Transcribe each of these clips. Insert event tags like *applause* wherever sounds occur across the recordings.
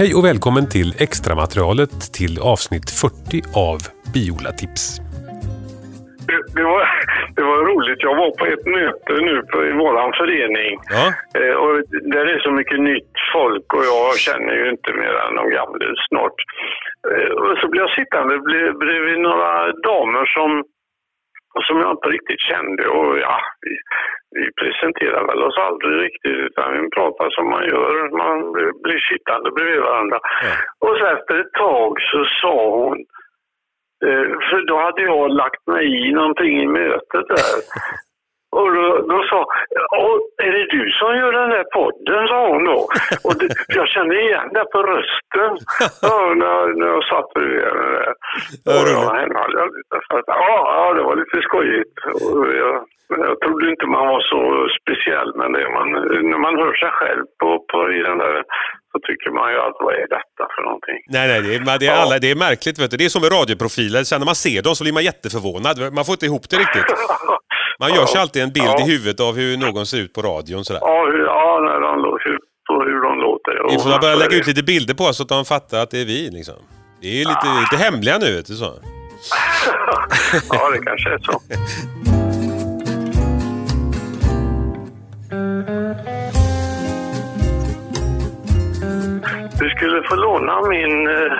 Hej och välkommen till extramaterialet till avsnitt 40 av Biolatips. Det, det, var, det var roligt. Jag var på ett möte nu på, i vår förening. Ja. Eh, och där är så mycket nytt folk och jag känner ju inte mer än de gamla snart. Eh, och så blev jag sittande bredvid några damer som, som jag inte riktigt kände. Och ja, vi, presenterar väl oss aldrig riktigt utan vi pratar som man gör. Man blir, sittande bredvid varandra. Ja. Och så efter ett tag så sa hon Eh, För då hade jag lagt mig i någonting i mötet där. *laughs* Och då, då sa "Åh, är det du som gör den där podden? sa hon då. Och det, jag kände igen det på rösten *laughs* ja, när, när jag satt bredvid henne där. Och jag, henne hade jag. Ja, ja, det var lite skojigt. Och jag, jag trodde inte man var så speciell, men det man, när man hör sig själv på, på, i den där så tycker man ju att vad är detta för någonting? Nej, nej, det är, det, är alla, det är märkligt. Vet du. Det är som med radioprofiler. Sen när man ser dem så blir man jätteförvånad. Man får inte ihop det riktigt. *laughs* Man gör sig alltid en bild Ja. i huvudet av hur någon ser ut på radion. Sådär. Ja, hur, ja när de, hur, på hur de låter. Vi får börja lägga ut lite bilder på oss så att de fattar att det är vi. Liksom. Det är lite, lite hemliga nu, vet du så. *laughs* ja, det kanske är så. *laughs* skulle få låna min eh,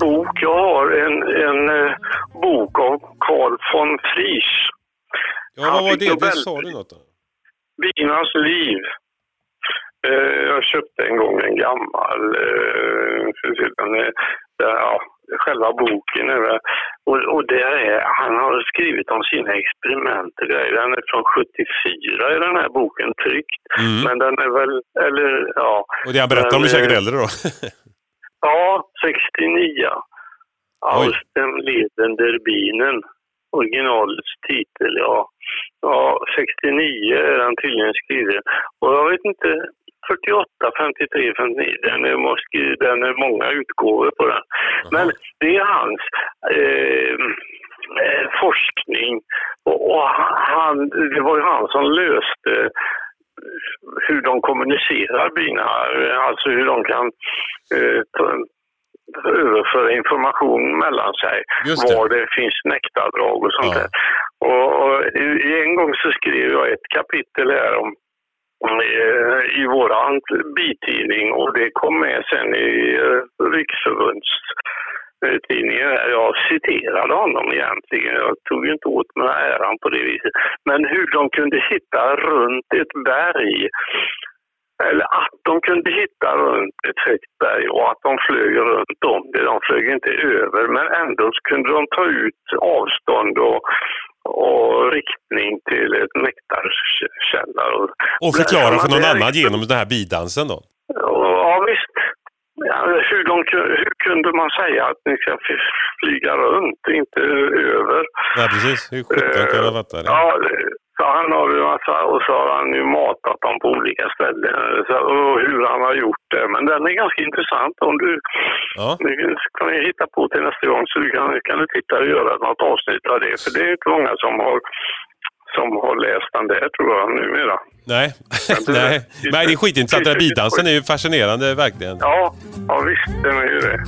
bok. Jag har en, en eh, bok av Carl von Frisch. Ja, vad Han var fick det? Det sa du något om. Binas liv. Eh, jag köpte en gång en gammal, eh, den är, ja, själva boken. Är. Och, och är, han har skrivit om sina experiment och grejer. Den är från 74 i den här boken tryckt. Mm. Men den är väl, eller ja. Och det han berättar om är säkert eh, äldre då. *laughs* Ja, 69. Aus dem Lebender Bienen. Originalets titel, ja. Ja, 69 är den tydligen skriven. Och jag vet inte, 48, 53, 59, den är, måste, den är många utgåvor på den. Men det är hans eh, eh, forskning och, han, det var ju han som löste hur de kommunicerar bina, alltså hur de kan eh, överföra information mellan sig. Det. Var det finns nektardrag och sånt Ja. där. Och, och i- en gång så skrev jag ett kapitel här om Eh, i våran bitidning och det kom med sen i eh, riksförbundstidningen. Eh, Jag citerade honom egentligen. Jag tog ju inte åt mig äran på det viset. Men hur de kunde hitta runt ett berg eller att de kunde hitta runt ett högt berg och att de flög runt om det. De flög inte över men ändå så kunde de ta ut avstånd och, och riktning till ett nektarkälla. Och, förklara för någon annan genom den här bidansen då. Ja visst. Hur, ku- hur kunde man säga att ni ska flyga runt, inte över? Ja, precis. Hur sjutton kan jag fatta det? Ja, så han har ju massa, och så har han ju matat dem på olika ställen. Så, och hur han har gjort det. Men den är ganska intressant. Om du Ja. nu kan jag hitta på till nästa gång så du kan, kan du titta och göra något avsnitt av det. För det är inte många som har, som har läst den där tror jag numera. Nej, nej. Men det är skitintressant. Den här bidansen är ju fascinerande verkligen. Ja, ja visst den är ju det.